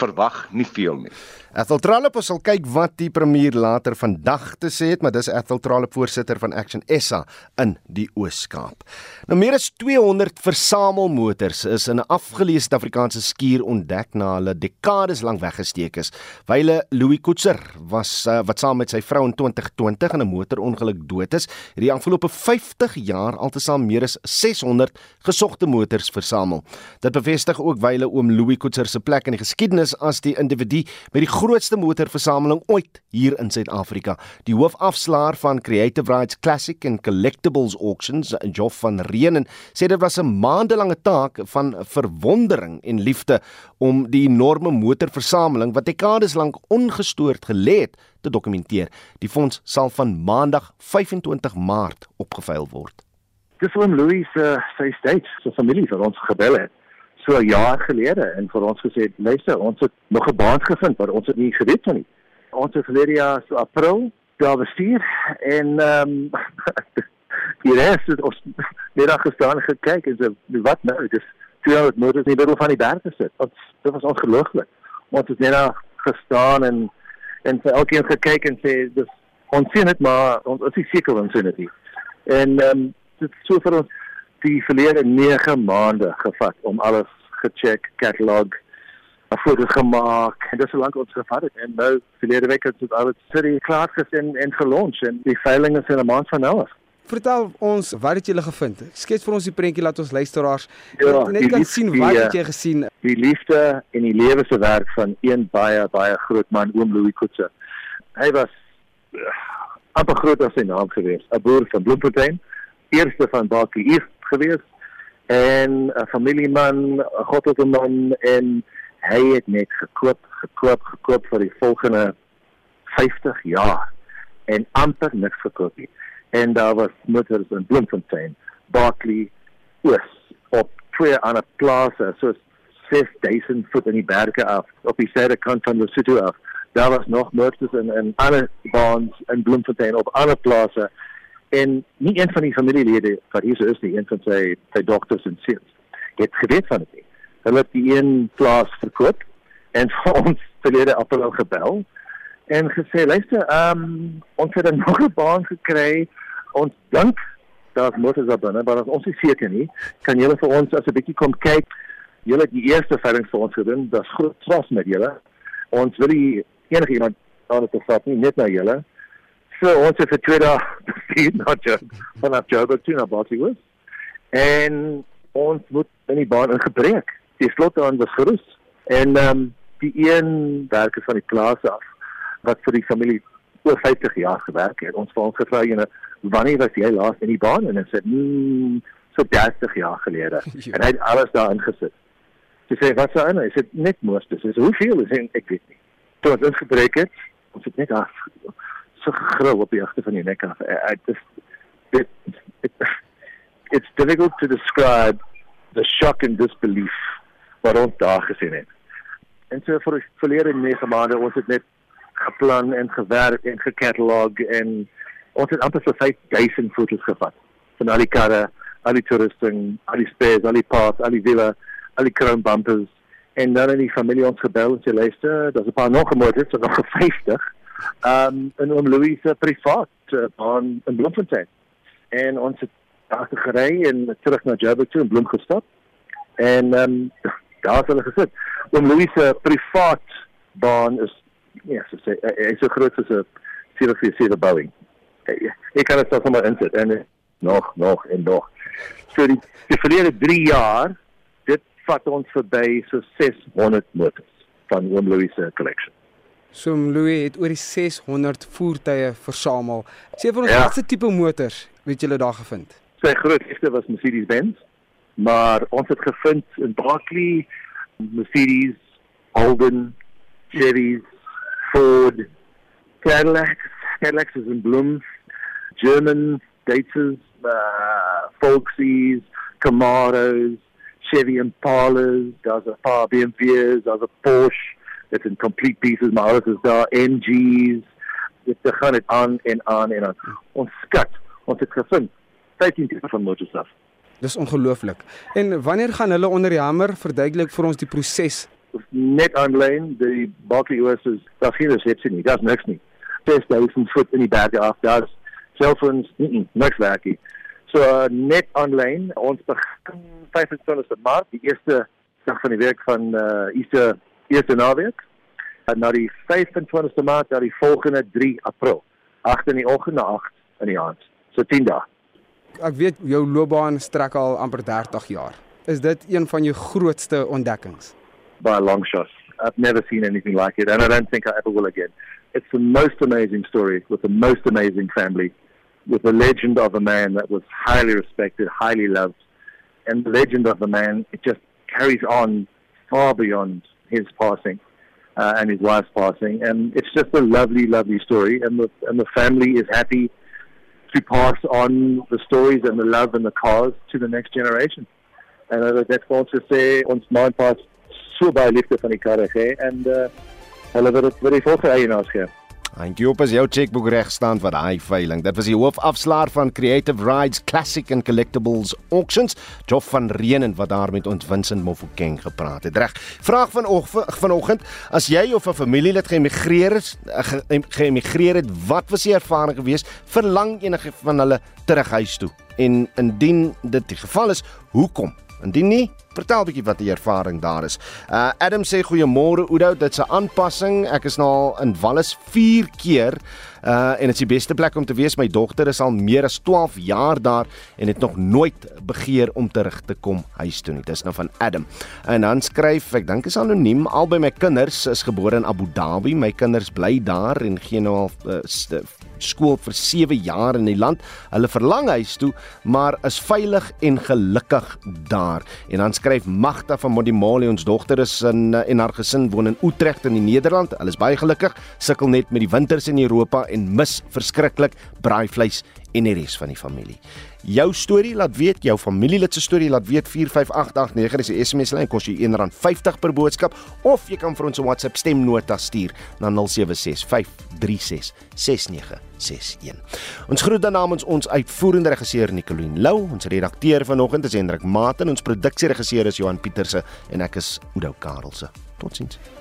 verwag nie veel nie. Ethel Trollop sal kyk wat die premier later vandag te sê het, maar dis Ethel Trollop voorsitter van Action SA in die Oos-Kaap. Nou meer as 200 versamelmotors is in 'n afgeleë Suid-Afrikaanse skuur ontdek na hulle dekades lank weggesteek is. Wyle Louis Koetser was uh, wat saam met sy vrou in 2020 in 'n motorongeluk dood is, het die afgelope 50 jaar altesaam meer as 600 gesogte motors versamel. Dit bevestig ook Wyle oom Louis Koetser se plek in die geskiedenis as die individu met die grootste motorversameling ooit hier in Suid-Afrika. Die hoofafslaer van Creative Rights Classic and Collectibles Auctions, Joff van Reenen, sê dit was 'n maandelange taak van verwondering en liefde om die enorme motorversameling wat dekades lank ongestoord gelê het te dokumenteer. Die fonds sal van Maandag 25 Maart opgeveil word. Dis oom Louis se uh, sy steeds, sy familie vir ons gebel het so jaar gelede en vir ons gesê, "Luister, ons het nog 'n baan gevind wat ons het nie geweet van nie." Ons het verlede jaar so April daar bestuur en ehm um, die res het ons net daar gestaan en gekyk en so wat nou? Dis 200 motors in die middel van die berg gesit. Ons dit was ongelooflik. Ons het net daar gestaan en en vir elkeen gekyk en sê, "Dis ons sien dit maar ons is seker ons sien dit nie." En ehm um, dit so vir ons die verlede 9 maande gevat om alles gecheck, catalog, 'n foto gemaak. En dis hoe lank ons gevat het. En nou verlede week het dit al city klaar gesien en gelons en die veiling is in 'n maand van nou af. Vertel ons, wat het julle gevind? Skets vir ons die prentjie laat ons luisteraars ja, net kan liefde, sien wat het jy gesien? Die liefde en die lewe se werk van een baie baie groot man, oom Louis Kutse. Hy was uh, amper groot as sy naam gewees, 'n boer van Bloemfontein, eerste van East gewees en 'n familieman, 'n goddelike man en hy het net gekoop, gekoop, gekoop vir die volgende 50 jaar en amper niks verkoop nie. En daar was motors in Bloemfontein, Barkley, Oos op twee ander plase, so 6000 voet in die berge af, op die suide kant van Lesotho af. Daar was nog motors in in ander baans in Bloemfontein op ander plase en nie een van die familielede wat hier so is nie, een van sy sy dogters en seuns het geweet van dit nie. Hulle het die een plaas verkoop en vir ons verlede april gebel en gesê luister, ehm um, ons het nog 'n baan gekry. Ons dink daar's motors daar binne, maar ons is seker nie. Kan julle vir ons as 'n bietjie kom kyk? Julle het die eerste veiling vir ons gedoen. Daar's groot trots met julle. Ons wil nie enige iemand aan te vat nie, net na julle. So ons het vir twee dae bestuur na Joburg vanaf Joburg toe na Botswana. En ons moet in die baan ingebreek. Die slotdaan was gerus en ehm um, die een werker van die plaas af wat vir die familie oor 50 jaar gewerk het. Ons ons gevra jy wanneer was jy laas in die baan en hy sê mm, so 30 jaar gelede en hy het alles daarin gesit. Sy sê wat sou hy sê net mos dis is hoeveel is en ek weet nie. Toe ons gebreek het, ons het net af so gegril op die agter van die nek af. I just it, it it's difficult to describe the shock and disbelief wat ons daar gesien het. En so vir verlede 9 maande ons het net geplan en gewerk en gekatalog en ons het amper so 5000 foto's gevat van al die karre, al die toerusting, al die spares, al die parts, al die villa, al die chrome bumpers en dan in die familie ons gebel en sê luister, daar's 'n paar nog gemoed, so nog 50. Um en oom Louis se privaat uh, baan in Bloemfontein. En ons het daar gery en terug na Joburg toe in Bloem gestap. En um daar het hulle gesit. Oom Louis se privaat baan is ja, so sê hy is so groot soos 'n 747 Boeing. Ek kan dit sommer insit en nog nog en nog. So die, die verlede 3 jaar vat ons verby so 600 motors van Oom Louis se collection. So Louis het oor die 600 voertuie versamel. Sê vir ons ja. watse tipe motors het julle daar gevind? Sy grootste was Mercedes-Benz, maar ons het gevind in Berkeley Mercedes, Holden, Chevys, Ford, Cadillac, Cadillac is in bloom, German, Daces, uh, Volksies, Camaros, Chevy Impalas, daar's 'n paar BMW's, daar's 'n Porsche, dit's in complete pieces, maar alles is daar, MG's, dit gaan dit aan en aan en aan. Ons skat, ons het gevind 15 tipe van motors af. Dis ongelooflik. En wanneer gaan hulle onder die hamer verduidelik vir ons die proses? Net aanlyn, die Barclay OS is daar geen resepsie nie, daar's niks nie. Dis daar is 'n voet in die berge af, daar's selfoons, niks werk nie. So uh, net aanlyn, ons begin 25ste Maart, die eerste dag van die week van uh Easter eerste naweek. En na die 25ste Maart, na die volgende 3 April, 8 in die oggend na 8 in die aand. So 10 dae ek weet jou loopbaan strek al amper 30 jaar. Is dit een van jou grootste ontdekkings? By a long shot. I've never seen anything like it and I don't think I ever will again. It's the most amazing story with the most amazing family with the legend of a man that was highly respected, highly loved. And the legend of the man it just carries on far beyond his passing. Uh, and his wife's passing, and it's just a lovely, lovely story. And the and the family is happy to pass on the stories and the love and the cause to the next generation. And En uh, dit wil ons sê ons mind pas so baie liefde van die karre gee en uh, hulle wil dit vir die volgende eienaars gee. Dankie op as jou chequeboek reg staan vir daai veiling. Dit was die hoofafslaer van Creative Rides Classic and Collectibles Auctions, Joff van Reenen wat daar met ons Vincent Mofokeng gepraat het. Reg. Vraag van vanoggend, as jy of 'n familielid geëmigreer het, geëmigreer het, wat was die ervaring geweest? Verlang enige van hulle terug huis toe? En indien dit die geval is, hoekom? Indien nie, vertel 'n bietjie wat die ervaring daar is. Uh Adam sê goeiemôre Oudo, dit's 'n aanpassing. Ek is nou al in Wallis 4 keer. Uh en dit is die beste plek om te wees. My dogter is al meer as 12 jaar daar en het nog nooit begeer om terug te kom huis toe nie. Dis nou van Adam. En dan skryf ek dink is anoniem. Albei my kinders is gebore in Abu Dhabi. My kinders bly daar en gee nou al uh, skool vir 7 jaar in die land. Hulle verlang huis toe, maar is veilig en gelukkig daar. En dan skryf Magda van Modimolle, ons dogter is in en haar gesin woon in Utrecht in die Nederland. Hulle is baie gelukkig, sukkel net met die winters in Europa en mis verskriklik braaivleis en die res van die familie. Jou storie laat weet, jou familielid se storie laat weet 45889 is die SMS lyn kos jy R1.50 per boodskap of jy kan vir ons 'n WhatsApp stemnota stuur na 0765366961. Ons groet dan namens ons uitvoerende regisseur Nicoline Lou, ons redakteur vanoggend is Hendrik Maat en ons produksieregisseur is Johan Pieterse en ek is Udo Karelse. Totsiens.